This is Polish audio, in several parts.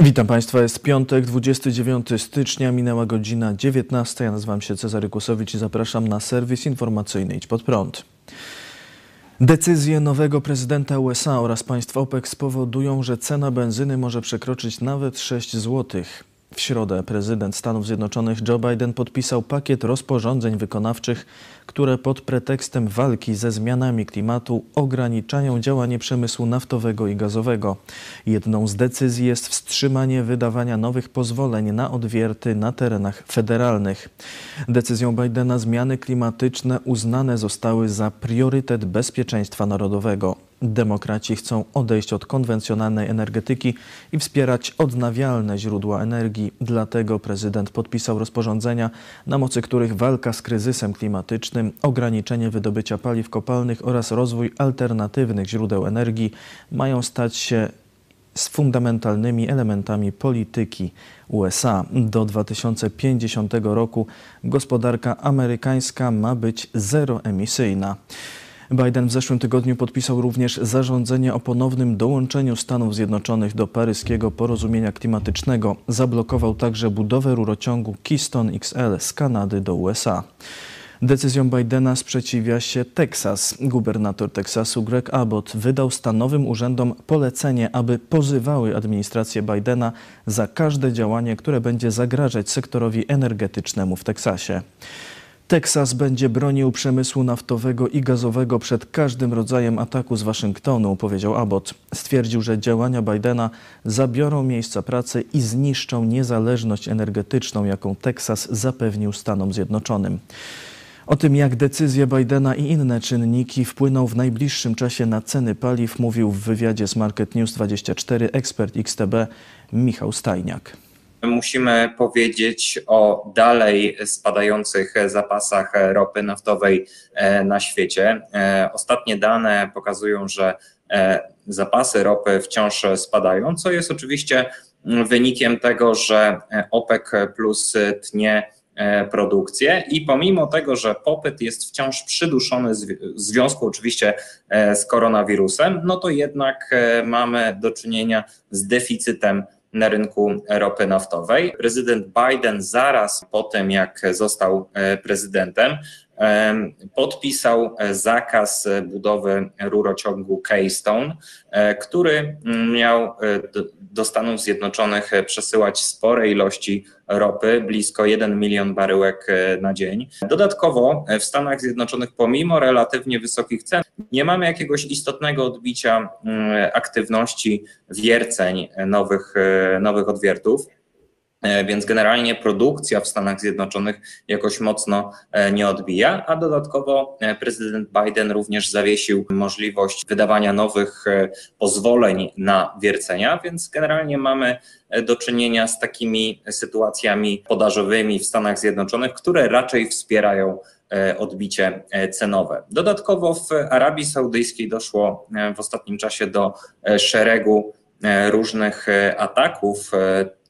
Witam Państwa, jest piątek, 29 stycznia, minęła godzina 19. Ja nazywam się Cezary Kłosowicz i zapraszam na serwis informacyjny Idź Pod Prąd. Decyzje nowego prezydenta USA oraz państw OPEC spowodują, że cena benzyny może przekroczyć nawet 6 złotych. W środę prezydent Stanów Zjednoczonych Joe Biden podpisał pakiet rozporządzeń wykonawczych, które pod pretekstem walki ze zmianami klimatu ograniczają działanie przemysłu naftowego i gazowego. Jedną z decyzji jest wstrzymanie wydawania nowych pozwoleń na odwierty na terenach federalnych. Decyzją Bidena zmiany klimatyczne uznane zostały za priorytet bezpieczeństwa narodowego. Demokraci chcą odejść od konwencjonalnej energetyki i wspierać odnawialne źródła energii. Dlatego prezydent podpisał rozporządzenia, na mocy których walka z kryzysem klimatycznym, ograniczenie wydobycia paliw kopalnych oraz rozwój alternatywnych źródeł energii mają stać się z fundamentalnymi elementami polityki USA. Do 2050 roku gospodarka amerykańska ma być zeroemisyjna. Biden w zeszłym tygodniu podpisał również zarządzenie o ponownym dołączeniu Stanów Zjednoczonych do paryskiego porozumienia klimatycznego. Zablokował także budowę rurociągu Keystone XL z Kanady do USA. Decyzją Bidena sprzeciwia się Teksas. Gubernator Teksasu Greg Abbott wydał stanowym urzędom polecenie, aby pozywały administrację Bidena za każde działanie, które będzie zagrażać sektorowi energetycznemu w Teksasie. Teksas będzie bronił przemysłu naftowego i gazowego przed każdym rodzajem ataku z Waszyngtonu, powiedział Abbott. Stwierdził, że działania Bidena zabiorą miejsca pracy i zniszczą niezależność energetyczną, jaką Teksas zapewnił Stanom Zjednoczonym. O tym, jak decyzje Bidena i inne czynniki wpłyną w najbliższym czasie na ceny paliw, mówił w wywiadzie z Market News 24 ekspert XTB Michał Stajniak musimy powiedzieć o dalej spadających zapasach ropy naftowej e, na świecie. E, ostatnie dane pokazują, że e, zapasy ropy wciąż spadają, co jest oczywiście wynikiem tego, że OPEC plus tnie produkcję i pomimo tego, że popyt jest wciąż przyduszony w związku oczywiście z koronawirusem, no to jednak mamy do czynienia z deficytem na rynku ropy naftowej. Prezydent Biden zaraz po tym, jak został e, prezydentem, podpisał zakaz budowy rurociągu Keystone, e, który miał e, do Stanów Zjednoczonych przesyłać spore ilości ropy, blisko 1 milion baryłek na dzień. Dodatkowo w Stanach Zjednoczonych, pomimo relatywnie wysokich cen, nie mamy jakiegoś istotnego odbicia aktywności wierceń nowych, nowych odwiertów. E, więc generalnie produkcja w Stanach Zjednoczonych jakoś mocno e, nie odbija, a dodatkowo e, prezydent Biden również zawiesił możliwość wydawania nowych pozwoleń na wiercenia, więc generalnie mamy do czynienia z takimi sytuacjami podażowymi w Stanach Zjednoczonych, które raczej wspierają odbicie cenowe. Dodatkowo w Arabii Saudyjskiej doszło w ostatnim czasie do szeregu różnych ataków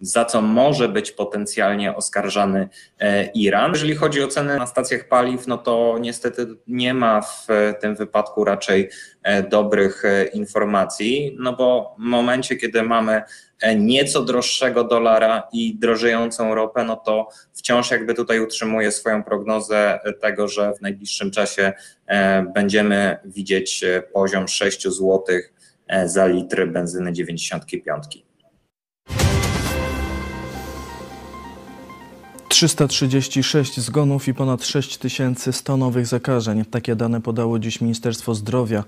za co może być potencjalnie oskarżany e, Iran. Jeżeli chodzi o ceny na stacjach paliw, no to niestety nie ma w tym wypadku raczej e, dobrych e, informacji, no bo w momencie, kiedy mamy nieco droższego dolara i drożejącą ropę, no to wciąż jakby tutaj utrzymuje swoją prognozę tego, że w najbliższym czasie będziemy widzieć poziom 6 zł za litr benzyny 95. 336 zgonów i ponad 6 tysięcy 100 nowych zakażeń. Takie dane podało dziś Ministerstwo Zdrowia.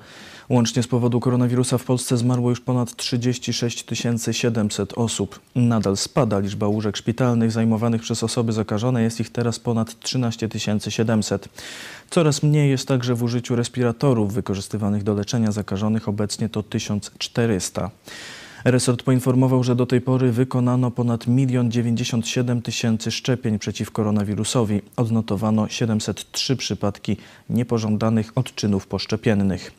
Łącznie z powodu koronawirusa w Polsce zmarło już ponad 36 700 osób. Nadal spada liczba łóżek szpitalnych zajmowanych przez osoby zakażone. Jest ich teraz ponad 13 700. Coraz mniej jest także w użyciu respiratorów wykorzystywanych do leczenia zakażonych. Obecnie to 1400. Resort poinformował, że do tej pory wykonano ponad 1 97 tysięcy szczepień przeciw koronawirusowi. Odnotowano 703 przypadki niepożądanych odczynów poszczepiennych.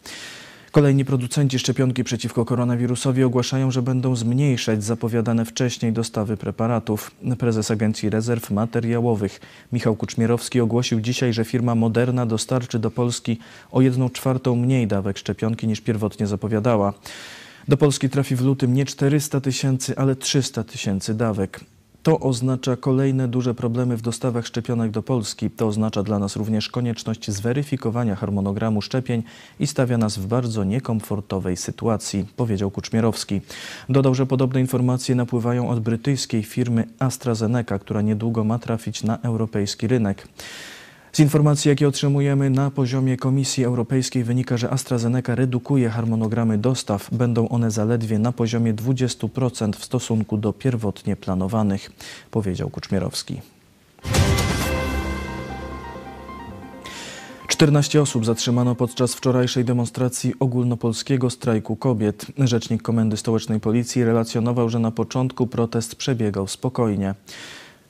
Kolejni producenci szczepionki przeciwko koronawirusowi ogłaszają, że będą zmniejszać zapowiadane wcześniej dostawy preparatów. Prezes Agencji Rezerw Materiałowych Michał Kuczmierowski ogłosił dzisiaj, że firma Moderna dostarczy do Polski o 1 czwartą mniej dawek szczepionki niż pierwotnie zapowiadała. Do Polski trafi w lutym nie 400 tysięcy, ale 300 tysięcy dawek. To oznacza kolejne duże problemy w dostawach szczepionek do Polski. To oznacza dla nas również konieczność zweryfikowania harmonogramu szczepień i stawia nas w bardzo niekomfortowej sytuacji, powiedział Kuczmierowski. Dodał, że podobne informacje napływają od brytyjskiej firmy AstraZeneca, która niedługo ma trafić na europejski rynek. Z informacji, jakie otrzymujemy na poziomie Komisji Europejskiej wynika, że AstraZeneca redukuje harmonogramy dostaw. Będą one zaledwie na poziomie 20% w stosunku do pierwotnie planowanych, powiedział Kuczmierowski. 14 osób zatrzymano podczas wczorajszej demonstracji ogólnopolskiego strajku kobiet. Rzecznik Komendy Stołecznej Policji relacjonował, że na początku protest przebiegał spokojnie.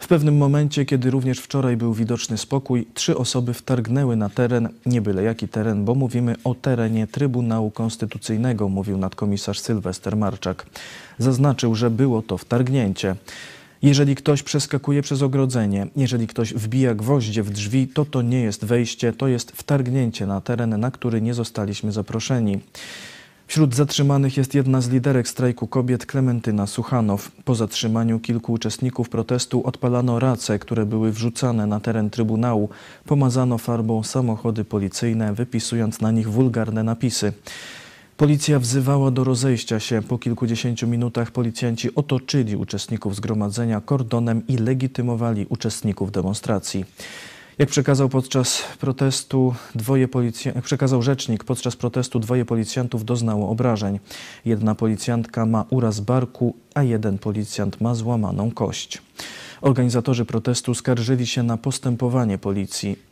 W pewnym momencie, kiedy również wczoraj był widoczny spokój, trzy osoby wtargnęły na teren, nie byle jaki teren, bo mówimy o terenie Trybunału Konstytucyjnego, mówił nadkomisarz Sylwester Marczak. Zaznaczył, że było to wtargnięcie. Jeżeli ktoś przeskakuje przez ogrodzenie, jeżeli ktoś wbija gwoździe w drzwi, to to nie jest wejście, to jest wtargnięcie na teren, na który nie zostaliśmy zaproszeni. Wśród zatrzymanych jest jedna z liderek strajku kobiet, Klementyna Suchanow. Po zatrzymaniu kilku uczestników protestu odpalano race, które były wrzucane na teren Trybunału. Pomazano farbą samochody policyjne, wypisując na nich wulgarne napisy. Policja wzywała do rozejścia się. Po kilkudziesięciu minutach policjanci otoczyli uczestników zgromadzenia kordonem i legitymowali uczestników demonstracji. Jak przekazał podczas protestu dwoje policjantów, przekazał rzecznik, podczas protestu dwoje policjantów doznało obrażeń. Jedna policjantka ma uraz barku, a jeden policjant ma złamaną kość. Organizatorzy protestu skarżyli się na postępowanie policji.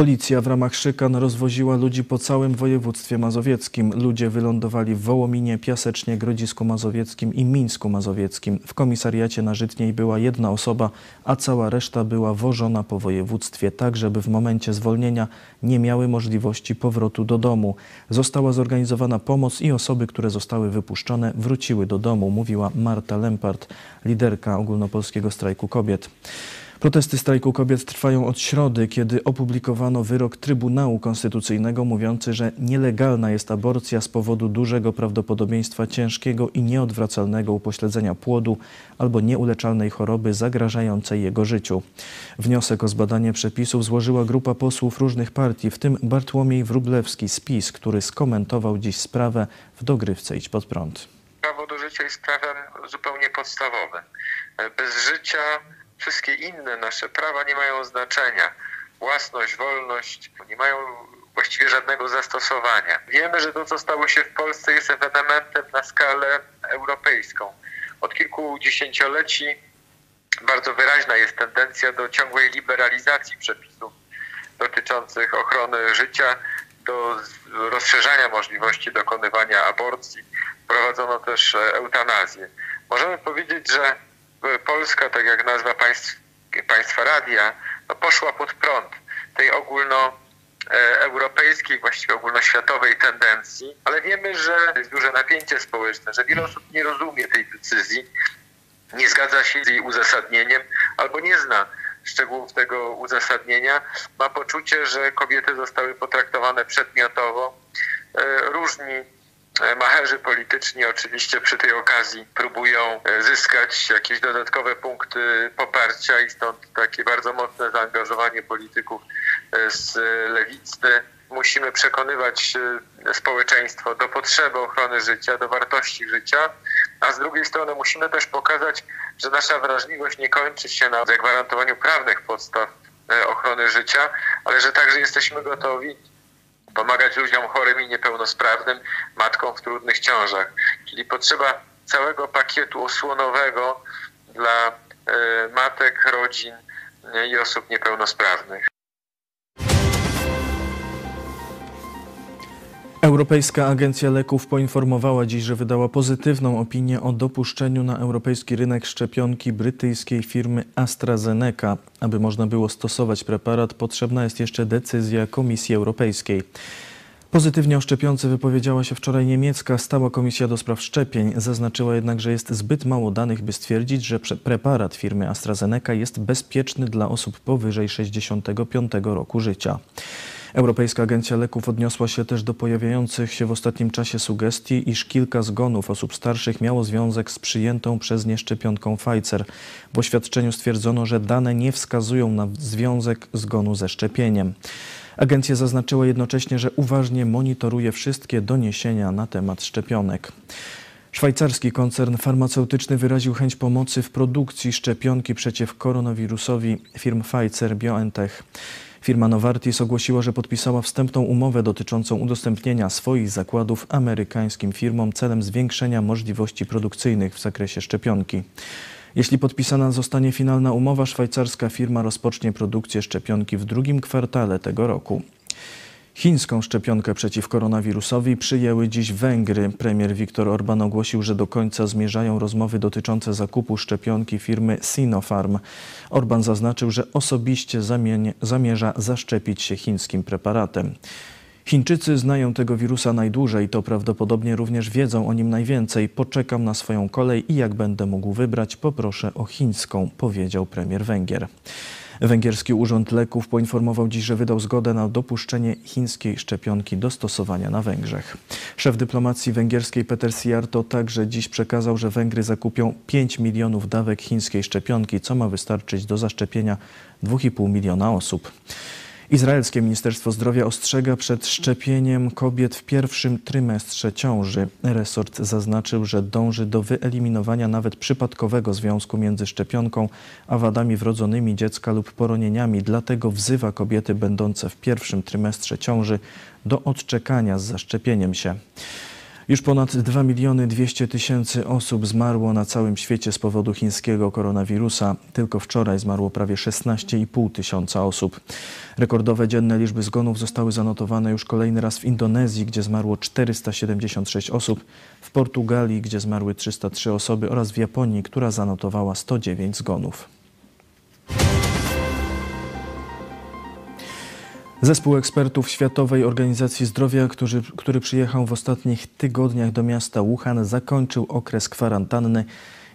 Policja w ramach szykan rozwoziła ludzi po całym województwie mazowieckim. Ludzie wylądowali w Wołominie, Piasecznie, Grodzisku Mazowieckim i Mińsku Mazowieckim. W komisariacie na Żytniej była jedna osoba, a cała reszta była wożona po województwie, tak żeby w momencie zwolnienia nie miały możliwości powrotu do domu. Została zorganizowana pomoc i osoby, które zostały wypuszczone, wróciły do domu, mówiła Marta Lempart, liderka ogólnopolskiego strajku kobiet. Protesty strajku kobiet trwają od środy, kiedy opublikowano wyrok Trybunału Konstytucyjnego mówiący, że nielegalna jest aborcja z powodu dużego prawdopodobieństwa ciężkiego i nieodwracalnego upośledzenia płodu albo nieuleczalnej choroby zagrażającej jego życiu. Wniosek o zbadanie przepisów złożyła grupa posłów różnych partii, w tym Bartłomiej Wróblewski z PiS, który skomentował dziś sprawę w dogrywce Idź Pod Prąd. Prawo do życia jest prawem zupełnie podstawowym. Bez życia wszystkie inne nasze prawa nie mają znaczenia. Własność, wolność nie mają właściwie żadnego zastosowania. Wiemy, że to, co stało się w Polsce, jest ewenementem na skalę europejską. Od kilku dziesięcioleci bardzo wyraźna jest tendencja do ciągłej liberalizacji przepisów dotyczących ochrony życia, do rozszerzania możliwości dokonywania aborcji. Prowadzono też eutanazję. Możemy powiedzieć, że Polska, tak jak nazwa państw, państwa radia, no poszła pod prąd tej ogólnoeuropejskiej, właściwie ogólnoświatowej tendencji, ale wiemy, że jest duże napięcie społeczne, że wiele osób nie rozumie tej decyzji, nie zgadza się z jej uzasadnieniem albo nie zna szczegółów tego uzasadnienia, ma poczucie, że kobiety zostały potraktowane przedmiotowo. Różni Macherzy polityczni oczywiście przy tej okazji próbują zyskać jakieś dodatkowe punkty poparcia i stąd takie bardzo mocne zaangażowanie polityków z lewicy. Musimy przekonywać społeczeństwo do potrzeby ochrony życia, do wartości życia, a z drugiej strony musimy też pokazać, że nasza wrażliwość nie kończy się na zagwarantowaniu prawnych podstaw ochrony życia, ale że także jesteśmy gotowi pomagać ludziom chorym i niepełnosprawnym, matkom w trudnych ciążach. Czyli potrzeba całego pakietu osłonowego dla y, matek, rodzin y, i osób niepełnosprawnych. Europejska Agencja Leków poinformowała dziś, że wydała pozytywną opinię o dopuszczeniu na europejski rynek szczepionki brytyjskiej firmy AstraZeneca. Aby można było stosować preparat, potrzebna jest jeszcze decyzja Komisji Europejskiej. Pozytywnie o szczepionce wypowiedziała się wczoraj niemiecka Stała Komisja do Spraw Szczepień. Zaznaczyła jednak, że jest zbyt mało danych, by stwierdzić, że preparat firmy AstraZeneca jest bezpieczny dla osób powyżej 65 roku życia. Europejska Agencja Leków odniosła się też do pojawiających się w ostatnim czasie sugestii, iż kilka zgonów osób starszych miało związek z przyjętą przez nie szczepionką Pfizer. W oświadczeniu stwierdzono, że dane nie wskazują na związek zgonu ze szczepieniem. Agencja zaznaczyła jednocześnie, że uważnie monitoruje wszystkie doniesienia na temat szczepionek. Szwajcarski koncern farmaceutyczny wyraził chęć pomocy w produkcji szczepionki przeciw koronawirusowi firm Pfizer BioNTech. Firma Novartis ogłosiła, że podpisała wstępną umowę dotyczącą udostępnienia swoich zakładów amerykańskim firmom celem zwiększenia możliwości produkcyjnych w zakresie szczepionki. Jeśli podpisana zostanie finalna umowa, szwajcarska firma rozpocznie produkcję szczepionki w drugim kwartale tego roku. Chińską szczepionkę przeciw koronawirusowi przyjęły dziś Węgry. Premier Viktor Orban ogłosił, że do końca zmierzają rozmowy dotyczące zakupu szczepionki firmy Sinopharm. Orban zaznaczył, że osobiście zamierza zaszczepić się chińskim preparatem. Chińczycy znają tego wirusa najdłużej, to prawdopodobnie również wiedzą o nim najwięcej. Poczekam na swoją kolej i jak będę mógł wybrać, poproszę o chińską, powiedział premier Węgier. Węgierski Urząd Leków poinformował dziś, że wydał zgodę na dopuszczenie chińskiej szczepionki do stosowania na Węgrzech. Szef dyplomacji węgierskiej Peter Siarto także dziś przekazał, że Węgry zakupią 5 milionów dawek chińskiej szczepionki, co ma wystarczyć do zaszczepienia 2,5 miliona osób. Izraelskie Ministerstwo Zdrowia ostrzega przed szczepieniem kobiet w pierwszym trymestrze ciąży. Resort zaznaczył, że dąży do wyeliminowania nawet przypadkowego związku między szczepionką a wadami wrodzonymi dziecka lub poronieniami. Dlatego wzywa kobiety będące w pierwszym trymestrze ciąży do odczekania z zaszczepieniem się. Już ponad 2 miliony 200 tysięcy osób zmarło na całym świecie z powodu chińskiego koronawirusa. Tylko wczoraj zmarło prawie 16,5 tysiąca osób. Rekordowe dzienne liczby zgonów zostały zanotowane już kolejny raz w Indonezji, gdzie zmarło 476 osób, w Portugalii, gdzie zmarły 303 osoby oraz w Japonii, która zanotowała 109 zgonów. Zespół ekspertów Światowej Organizacji Zdrowia, który, który przyjechał w ostatnich tygodniach do miasta Wuhan, zakończył okres kwarantanny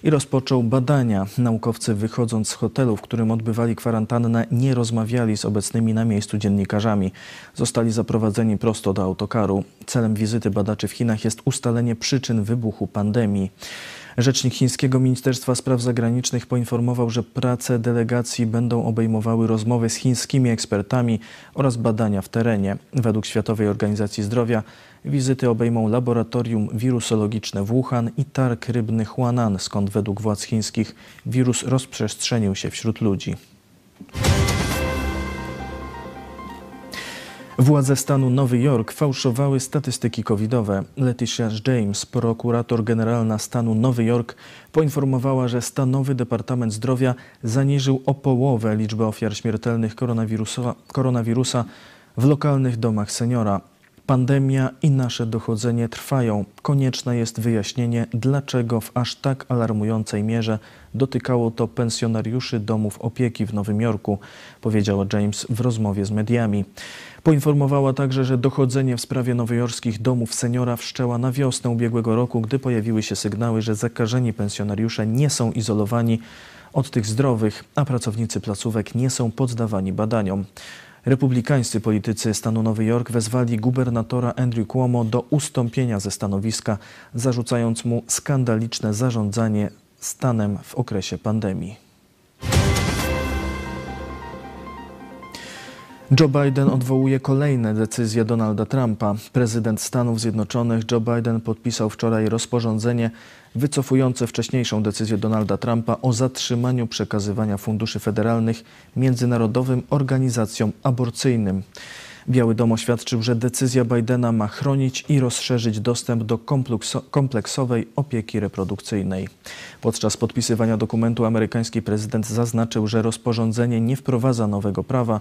i rozpoczął badania. Naukowcy wychodząc z hotelu, w którym odbywali kwarantannę, nie rozmawiali z obecnymi na miejscu dziennikarzami. Zostali zaprowadzeni prosto do autokaru. Celem wizyty badaczy w Chinach jest ustalenie przyczyn wybuchu pandemii. Rzecznik chińskiego Ministerstwa Spraw Zagranicznych poinformował, że prace delegacji będą obejmowały rozmowy z chińskimi ekspertami oraz badania w terenie. Według Światowej Organizacji Zdrowia wizyty obejmą laboratorium wirusologiczne w Wuhan i targ rybny Huanan, skąd według władz chińskich wirus rozprzestrzenił się wśród ludzi. Władze stanu Nowy Jork fałszowały statystyki covidowe. Leticia James, prokurator generalna stanu Nowy Jork, poinformowała, że stanowy Departament Zdrowia zaniżył o połowę liczbę ofiar śmiertelnych koronawirusa, koronawirusa w lokalnych domach seniora. Pandemia i nasze dochodzenie trwają. Konieczne jest wyjaśnienie, dlaczego w aż tak alarmującej mierze dotykało to pensjonariuszy domów opieki w Nowym Jorku, powiedziała James w rozmowie z mediami. Poinformowała także, że dochodzenie w sprawie nowojorskich domów seniora wszczęła na wiosnę ubiegłego roku, gdy pojawiły się sygnały, że zakażeni pensjonariusze nie są izolowani od tych zdrowych, a pracownicy placówek nie są poddawani badaniom. Republikańscy politycy stanu Nowy Jork wezwali gubernatora Andrew Cuomo do ustąpienia ze stanowiska, zarzucając mu skandaliczne zarządzanie stanem w okresie pandemii. Joe Biden odwołuje kolejne decyzje Donalda Trumpa. Prezydent Stanów Zjednoczonych Joe Biden podpisał wczoraj rozporządzenie wycofujące wcześniejszą decyzję Donalda Trumpa o zatrzymaniu przekazywania funduszy federalnych międzynarodowym organizacjom aborcyjnym. Biały Dom oświadczył, że decyzja Bidena ma chronić i rozszerzyć dostęp do kompleksowej opieki reprodukcyjnej. Podczas podpisywania dokumentu amerykański prezydent zaznaczył, że rozporządzenie nie wprowadza nowego prawa,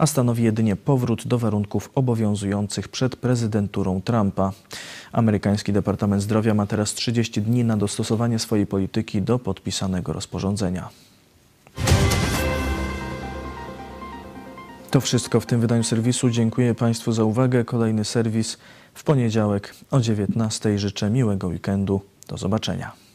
a stanowi jedynie powrót do warunków obowiązujących przed prezydenturą Trumpa. Amerykański Departament Zdrowia ma teraz 30 dni na dostosowanie swojej polityki do podpisanego rozporządzenia. To wszystko w tym wydaniu serwisu. Dziękuję Państwu za uwagę. Kolejny serwis w poniedziałek o 19:00. Życzę miłego weekendu. Do zobaczenia.